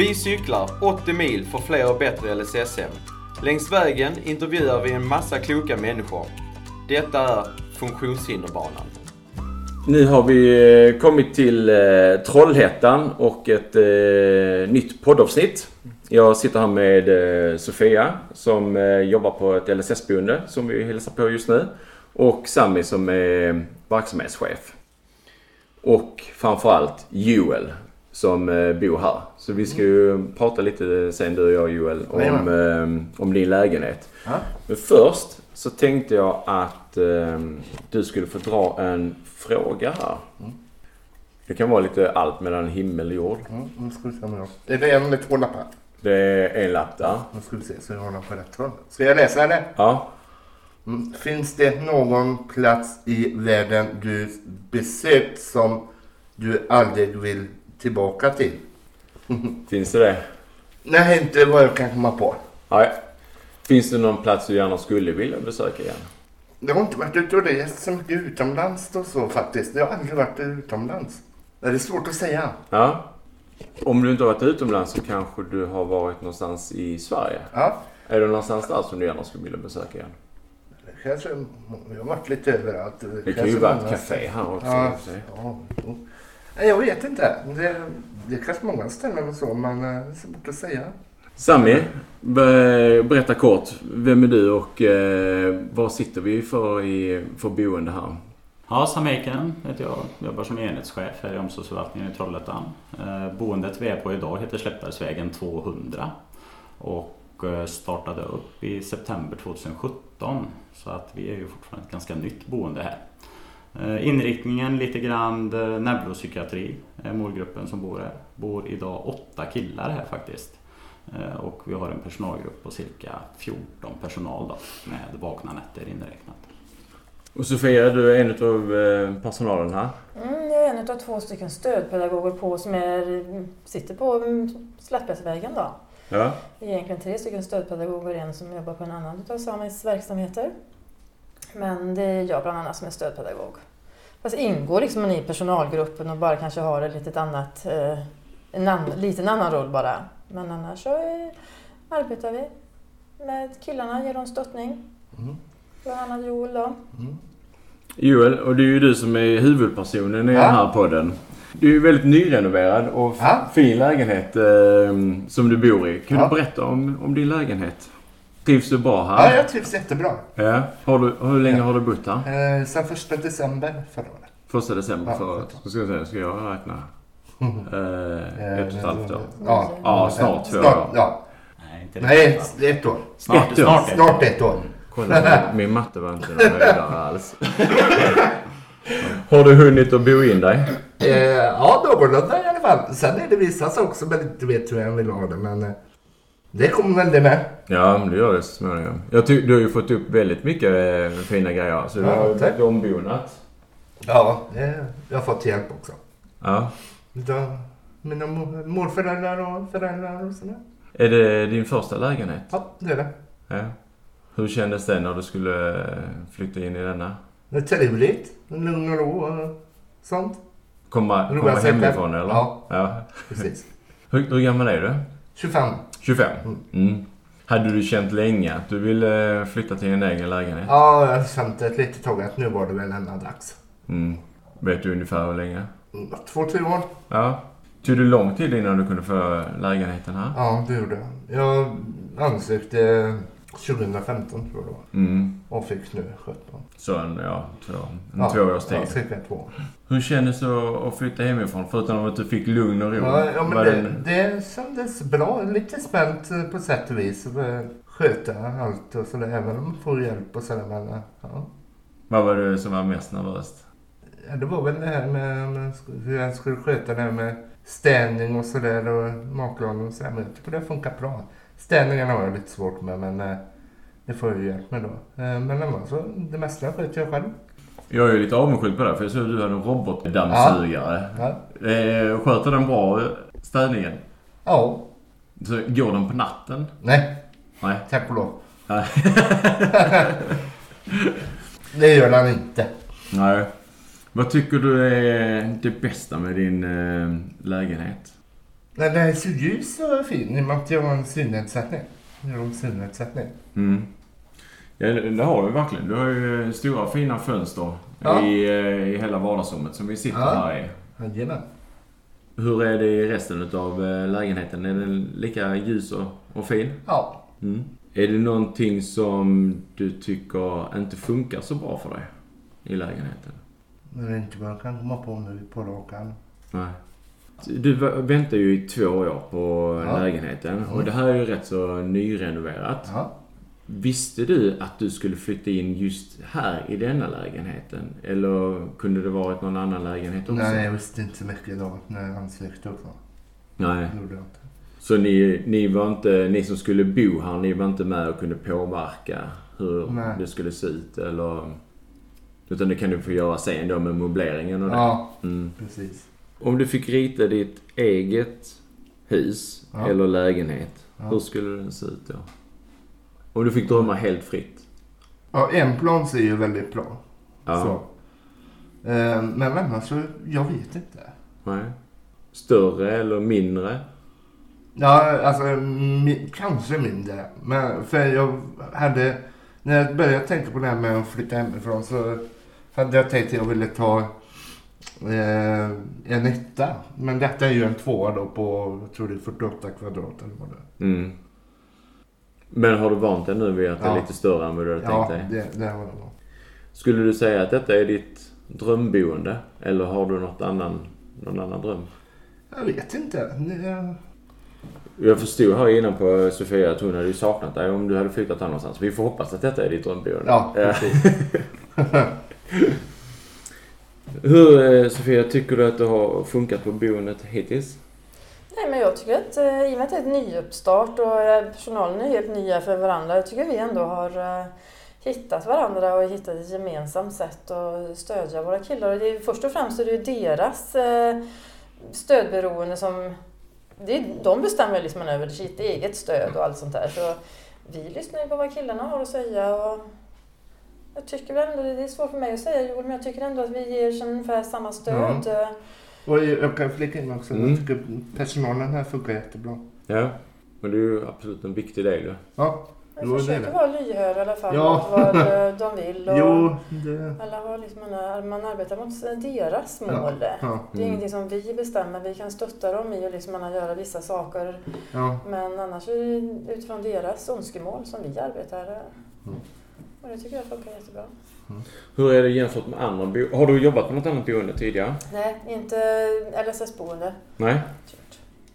Vi cyklar 80 mil för fler och bättre LSSM. Längs vägen intervjuar vi en massa kloka människor. Detta är Funktionshinderbanan. Nu har vi eh, kommit till eh, Trollhättan och ett eh, nytt poddavsnitt. Jag sitter här med eh, Sofia som eh, jobbar på ett LSS-boende som vi hälsar på just nu. Och Sami som är verksamhetschef. Och framförallt Joel som eh, bor här. Så vi ska ju prata lite sen du och jag Joel om, eh, om din lägenhet. Ja. Men först så tänkte jag att eh, du skulle få dra en fråga här. Det kan vara lite allt mellan himmel och jord. Mm, ska vi se om jag... Är det en med två lappar? Det är en lapp där. Nu ska vi se så jag har den på rätt håll. Ska jag läsa det? Ja. Mm. Finns det någon plats i världen du besökt som du aldrig vill tillbaka till? Finns det det? Nej, inte vad jag kan komma på. Nej. Finns det någon plats du gärna skulle vilja besöka igen? Jag har inte varit ute och rest så mycket utomlands och så faktiskt. Jag har aldrig varit utomlands. Det är svårt att säga. Ja. Om du inte har varit utomlands så kanske du har varit någonstans i Sverige. Ja, Är det någonstans där som du gärna skulle vilja besöka igen? kanske... Jag har varit lite överallt. Det kan ju vara ett café här också. Ja, Jag vet inte. Det, det är kanske många ställen och så, men eh, det är svårt att säga. Sami, be- berätta kort. Vem är du och eh, vad sitter vi för, i, för boende här? Ja, Sam Eiken heter jag. Jobbar som enhetschef här i omsorgsförvaltningen i Trollhättan. Eh, boendet vi är på idag heter Slättbergsvägen 200 och eh, startade upp i september 2017. Så att vi är ju fortfarande ett ganska nytt boende här. Eh, inriktningen lite grann eh, neuropsykiatri är målgruppen som bor här. Bor idag åtta killar här faktiskt. Eh, och vi har en personalgrupp på cirka 14 personal då, med vakna nätter inräknat. Och Sofia, du är en av eh, personalen här. Mm, jag är en av två stycken stödpedagoger på, som är, sitter på mm, Slättbergsvägen. Då. Ja. Det är egentligen tre stycken stödpedagoger, en som jobbar på en annan av Samis verksamheter. Men det är jag bland annat som är stödpedagog. Fast ingår liksom i personalgruppen och bara kanske har ett litet annat, eh, en annan, liten annan roll bara. Men annars så är, arbetar vi med killarna, ger dem stöttning. Mm. Bland annat Joel då. Mm. Joel, och det är ju du som är huvudpersonen i Ja. den här podden. Du är ju väldigt nyrenoverad och Ja. fin lägenhet eh, som du bor i. Kan Ja. du berätta om, om din lägenhet? Trivs du bra Ja, här? jag trivs jättebra. Ja. Har du, hur länge har du bott här? Eh, sen första december förra året. Första december Ja, förra året. Ska, jag säga, ska jag räkna? Eh, ett och ett halvt år. Ja, Ja, snart två snart, år. ja. Nej, inte Nej, ett år. Snart, Ett år. snart, ett år. Snart ett år. Kolla, min matte var inte någon höjdare alls. Har du hunnit att bo in dig? Eh, ja, någorlunda i alla fall. Sen är det vissa saker som jag inte vet hur jag vill ha det, men eh, det kommer väl det med. Ja, men det gör det så småningom. Jag ty- du har ju fått upp väldigt mycket eh, fina grejer. Så du Ja, har blivit ombonat. Ja, det, jag har fått hjälp också. Ja. Utav mina mor- morföräldrar och föräldrar och sådär. Är det din första lägenhet? Ja, det är det. Ja. Hur kändes det när du skulle eh, flytta in i denna? Det är trevligt. Lugn och ro och sånt. Komma, komma hemifrån eller? Ja. ja. Precis. Hur, hur gammal är du? 25. 25? Mm. Mm. Hade du känt länge att du ville eh, flytta till en egen lägenhet? Ja, jag har känt ett litet tag att nu var det väl ändå dags. Mm. Vet du ungefär hur länge? Mm, Två, tre år. Ja. Tog det lång tid innan du kunde få lägenheten här? Ja, det gjorde jag. Jag ansökte 2015 tror jag det var. Mm. Och fick nu 17. Så en, ja, två, en Ja, två års tid. Ja, cirka två. Hur kändes det att- flytta hemifrån? Förutom att du fick lugn och ro. Ja, ja men det, den- det kändes bra. Lite spänt eh, på sätt och vis. eh, Sköta allt och sådär. Även om man får hjälp och sådär. Men eh, ja. Vad var det som var mest nervöst? Ja, det var väl det här med, hur jag skulle sköta det här med städning och sådär och matlagning och sådär. Men jag tycker det funkar bra. Städningen har jag lite svårt med men eh, det får jag ju hjälp med då. Eh, Men annars så, det mesta sköter jag själv. Jag är ju lite avundsjuk på det för jag såg att du hade en robotdammsugare. Ja. Eh, Sköter den bra städningen? Ja. Så går den på natten? Nej, Nej. tack och lov. Det gör den inte. Nej. Vad tycker du är det bästa med din lägenhet? Nej, den är så ljus och fin i och med att jag har en synnedsättning. Jag har en synnedsättning. Mm. Ja, det har du verkligen. Du har ju stora fina fönster Ja. i, eh, i hela vardagsrummet som vi sitter Ja. här i. Jajamän. Hur är det i resten av lägenheten? Är den lika ljus och, och fin? Ja. Mm. Är det någonting som du tycker inte funkar så bra för dig i lägenheten? Det är inte vad jag kan komma på nu på rak arm. Nej. Du väntar ju i två år på Ja. lägenheten och Mm. det här är ju rätt så nyrenoverat. Ja. Visste du att du skulle flytta in just här i denna lägenheten? Eller kunde det varit någon annan lägenhet också? Nej, jag visste inte så mycket då när han släckte också. Nej. Det gjorde jag inte. Så ni, ni var inte, ni som skulle bo här, ni var inte med och kunde påverka hur Nej. det skulle se ut eller? Utan det kan du få göra sen då med möbleringen och det. Ja, Mm. precis. Om du fick rita ditt eget hus Ja. eller lägenhet, Ja. hur skulle den se ut då? Om du fick drömma helt fritt? Ja, en plan ser ju väldigt bra. Ja. Så. Eh, Men annars så, jag vet inte. Nej. Större eller mindre? Ja, alltså mi, kanske mindre. Men för jag hade, när jag började tänka på det här med att flytta hemifrån så hade jag tänkt att jag ville ta en etta. Men detta är ju en tvåa då på, jag tror det är 48 kvadrat eller vad det är. Mm. Men har du vant dig nu vid att det är Ja. lite större än vad du hade Ja, tänkt dig? det, det har jag nog. Skulle du säga att detta är ditt drömboende? Eller har du något annan, någon annan dröm? Jag vet inte. Det, Jag förstod här innan på Sofia att hon hade ju saknat dig om du hade flyttat annanstans. Vi får hoppas att detta är ditt drömboende. ja, precis. Hur, eh, Sofia, tycker du att det har funkat på boendet hittills? Nej, men jag tycker att eh, i och med att det är ett nyuppstart och eh, personalen är helt nya för varandra, jag tycker vi ändå har hittat varandra och hittat ett gemensamt sätt att stödja våra killar. Och det är, först och främst är det ju deras stödberoende som... Det är, de bestämmer liksom över sitt eget stöd och allt sånt där. Så vi lyssnar ju på vad killarna har att säga. Och jag tycker väl ändå, det är svårt för mig att säga Joel, men jag tycker ändå att vi ger ungefär samma stöd. Eh, Och jag kan flika in också. Mm. Jag tycker personalen här funkar jättebra. Ja. Men det är ju absolut en viktig del. Ja, Jag försöker det. vara lyhörd i alla fall Ja. vad eh, de vill. Och jo, det... Alla har liksom en, man arbetar mot deras Ja. mål. Ja, Det är Mm. ingenting som vi bestämmer. Vi kan stötta dem i och liksom man göra vissa saker. ja. Men annars är det utifrån deras önskemål som vi arbetar. Mm. Och det tycker jag funkar jättebra. Hur är det jämfört med andra bo- Har du jobbat på något annat boende tidigare? Nej, inte LSS-boende. Nej?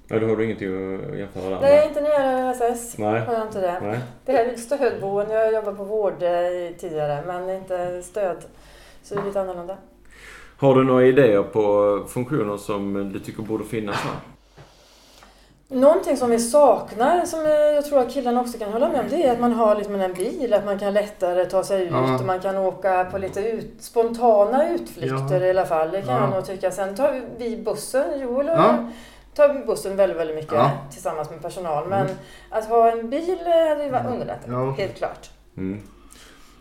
Ja, då har du ingenting att jämföra där Nej, inte när det gäller LSS. Nej. Har jag inte det. Nej. Det här är stödboende. Jag har jobbat på vård eh, tidigare, men inte stöd. Så det är lite annorlunda. Har du några idéer på funktioner som du tycker borde finnas här? Någonting som vi saknar, som jag tror att killarna också kan hålla med om, det är att man har liksom en bil, att man kan lättare ta sig ut Ja. och man kan åka på lite ut, spontana utflykter Ja. i alla fall. Det kan Ja. jag nog tycka. Sen tar vi bussen, Joel och Ja. tar bussen väldigt, väldigt mycket Ja. tillsammans med personal. Men Mm. att ha en bil hade ju varit underlättat, Ja. helt klart. Mm.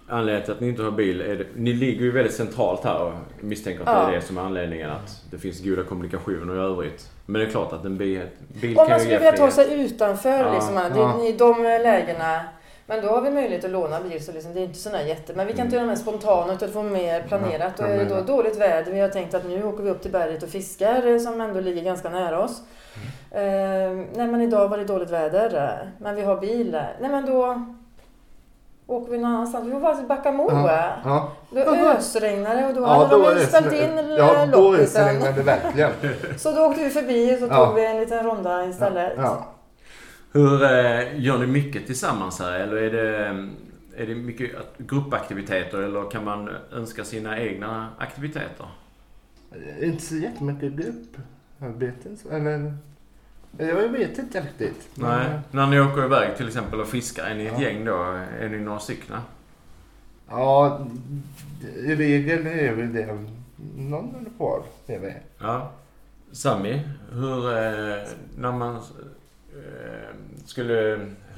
Anledningen till att ni inte har bil är det, Ni ligger ju väldigt centralt här och misstänker att det Ja. är det som är anledningen att det finns goda kommunikationer i övrigt. Men det är klart att en bil, bil Om man skulle vilja ta sig utanför Ja. liksom, det, Ja. i de lägena Men då har vi möjlighet att låna bil så liksom, det är inte sådana jätte... Men vi kan inte Mm. göra det mer spontana utan få mer planerat. Och är det då dåligt väder, vi har tänkt att nu åker vi upp till berget och fiskar eh, som ändå ligger ganska nära oss. Mm. Eh, nej men idag var det dåligt väder, eh, men vi har bil. Nej men då åker vi någon annanstans. Vi får bara till Backamo. Ja. Ja, Då ösregnade det och då ja hade de ju är ställt in Ja, då det verkligen. Så då åkte vi förbi och så Ja. tog vi en liten ronda istället. Ja. Hur eh, gör ni mycket tillsammans här? Eller är det, är det mycket gruppaktiviteter eller kan man önska sina egna aktiviteter? Inte så jättemycket grupparbeten. Eller... Jag vet inte riktigt. Nej. När ni åker iväg till exempel och fiskar, är ni ett Ja. gäng då? Är ni några stycken? Ja, i regel är väl det någon eller par. Är det. Ja. Sami, hur, eh, när man eh, skulle,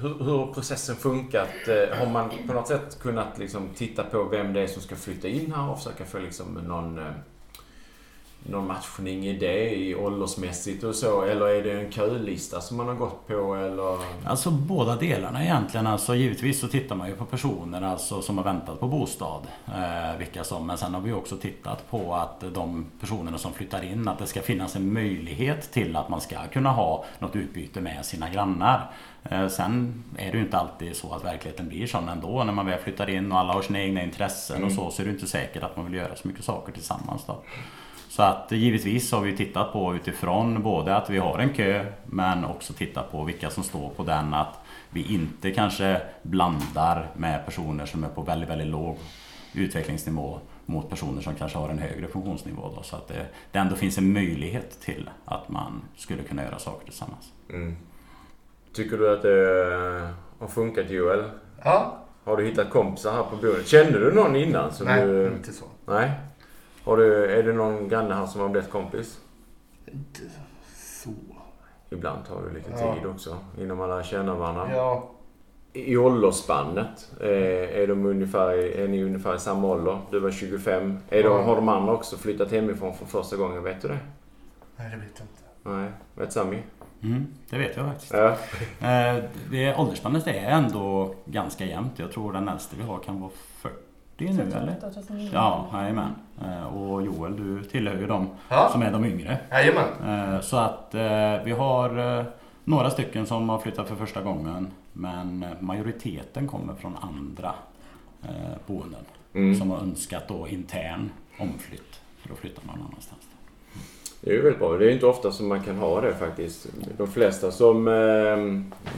hur, hur har processen funkat? Eh, har man på något sätt kunnat liksom titta på vem det är som ska flytta in här och försöka få liksom någon, eh, någon matchning i det i åldersmässigt och så? Eller är det en kölista som man har gått på? Eller? Alltså båda delarna egentligen. Alltså, givetvis så tittar man ju på personer alltså, som har väntat på bostad. Eh, vilka som, men sen har vi också tittat på att de personerna som flyttar in, att det ska finnas en möjlighet till att man ska kunna ha något utbyte med sina grannar. Eh, sen är det ju inte alltid så att verkligheten blir sån ändå. När man väl flyttar in och alla har sina egna intressen mm. och så, så är det inte säkert att man vill göra så mycket saker tillsammans. Då. Så att givetvis har vi tittat på utifrån både att vi har en kö men också tittat på vilka som står på den. Att vi inte kanske blandar med personer som är på väldigt, väldigt låg utvecklingsnivå mot personer som kanske har en högre funktionsnivå. Då, så att det, det ändå finns en möjlighet till att man skulle kunna göra saker tillsammans. Mm. Tycker du att det har funkat Joel? Ja. Har du hittat kompisar här på bordet? Kände du någon innan? Som Nej, du... inte så. Nej. Har du, är det någon granne här som har blivit kompis? Inte så. Ibland tar det lite ja. tid också innan man lär känna varandra. Ja. I åldersspannet, är, är, de ungefär, är ni ungefär i samma ålder? Du var 25. Är de, har de andra också flyttat hemifrån för första gången? Vet du det? Nej, det vet jag inte. Nej. Vet Sami? Mm, det vet jag faktiskt. Ja. Eh, det, åldersspannet är ändå ganska jämnt. Jag tror den äldste vi har kan vara 40 nu eller? Ja, jajamän. Eh, och Joel, du tillhör ju dem ja. som är de yngre. Jajamän. Eh, så att eh, vi har några stycken som har flyttat för första gången. Men majoriteten kommer från andra boenden. Mm. Som har önskat då intern omflytt för att flytta någon annanstans. Det är ju väldigt bra. Det är inte ofta som man kan ha det faktiskt. De flesta som eh,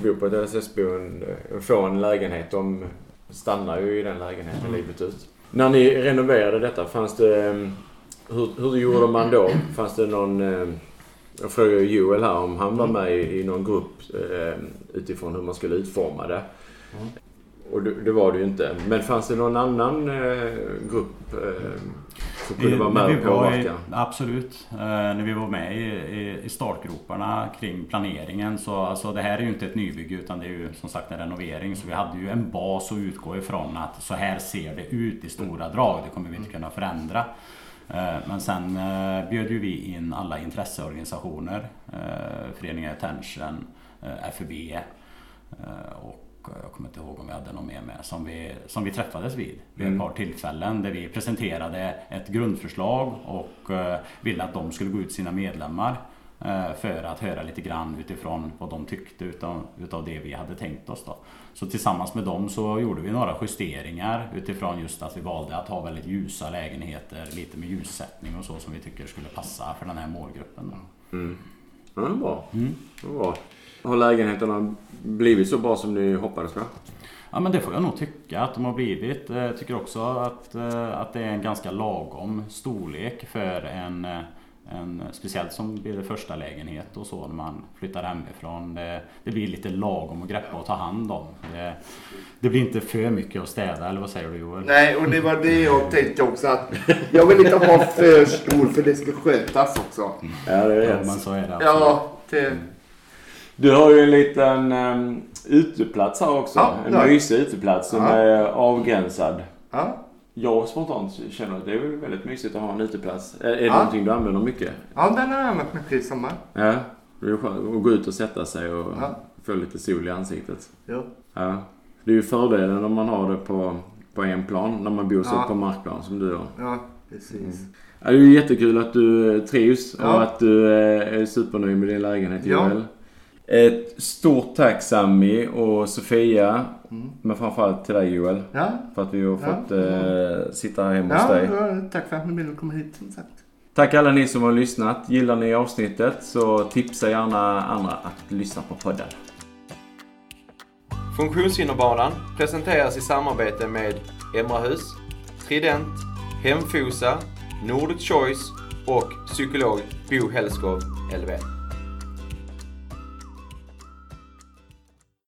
bor på ett LSS-boende får en lägenhet. De stannar ju i den lägenheten mm. livet ut. När ni renoverade detta, fanns det... Ehm, hur, hur gjorde man då? Fanns det någon... Ehm, jag frågade Joel här om han var mm. med i, någon grupp eh, utifrån hur man skulle utforma det. Mm. Och det, var det ju inte. Men fanns det någon annan eh, grupp eh, som kunde vara med och påverka? absolut. Eh, när vi var med i, i, startgroparna kring planeringen så alltså, det här är ju inte ett nybygge utan det är ju som sagt en renovering. Så vi hade ju en bas att utgå ifrån att så här ser det ut i stora drag. Det kommer vi inte kunna förändra. Men sen bjöd ju vi in alla intresseorganisationer. Föreningen Attention, FUB och jag kommer inte ihåg om vi hade någon mer med, som vi, som vi träffades vid vid mm. ett par tillfällen där vi presenterade ett grundförslag och eh, ville att de skulle gå ut sina medlemmar eh, för att höra lite grann utifrån vad de tyckte utav, utav det vi hade tänkt oss. Då. Så tillsammans med dem så gjorde vi några justeringar utifrån just att vi valde att ha väldigt ljusa lägenheter, lite med ljussättning och så som vi tycker skulle passa för den här målgruppen. Då. Mm. Ja, bra. Mm. bra. Har lägenheterna blivit så bra som ni hoppades på? Ja men det får jag nog tycka att de har blivit. Jag tycker också att, eh, att det är en ganska lagom storlek för en, eh, en speciellt som blir det första lägenhet och så när man flyttar hemifrån. Det, det blir lite lagom att greppa och ta hand om. Det, det, blir inte för mycket att städa eller vad säger du Joel? Nej och det var det jag tänkte också att jag vill inte ha för stor för det ska skötas också. Mm. Ja det är. Ja, men så är det. Absolut. Ja, det... Du har ju en liten um, uteplats här också. Ja, en mysig uteplats som ja. är avgränsad. Ja. Jag spontant känner att det är väldigt mysigt att ha en uteplats. Är, är det någonting du använder mycket? Ja, den har jag använt mycket i sommar. Ja, det är skönt att gå ut och sätta sig och få lite sol i ansiktet. Jo. Ja. Det är ju fördelen om man har det på, på en plan, när man bor så på markplan som du har. Ja, precis. Mm. Ja, det är ju jättekul att du trivs och att du är supernöjd med din lägenhet, Joel. Ett stort tack Sami och Sofia. Mm. Men framförallt till dig Joel. Ja. För att vi har fått eh, sitta här hemma ja, hos dig. Ja, tack för att ni ville komma hit som sagt. Tack alla ni som har lyssnat. Gillar ni avsnittet så tipsa gärna andra att lyssna på podden. Funktionshinderbanan presenteras i samarbete med Emrahus, Trident, Hemfosa, Nordic Choice och psykolog Bo Hellskov, LV.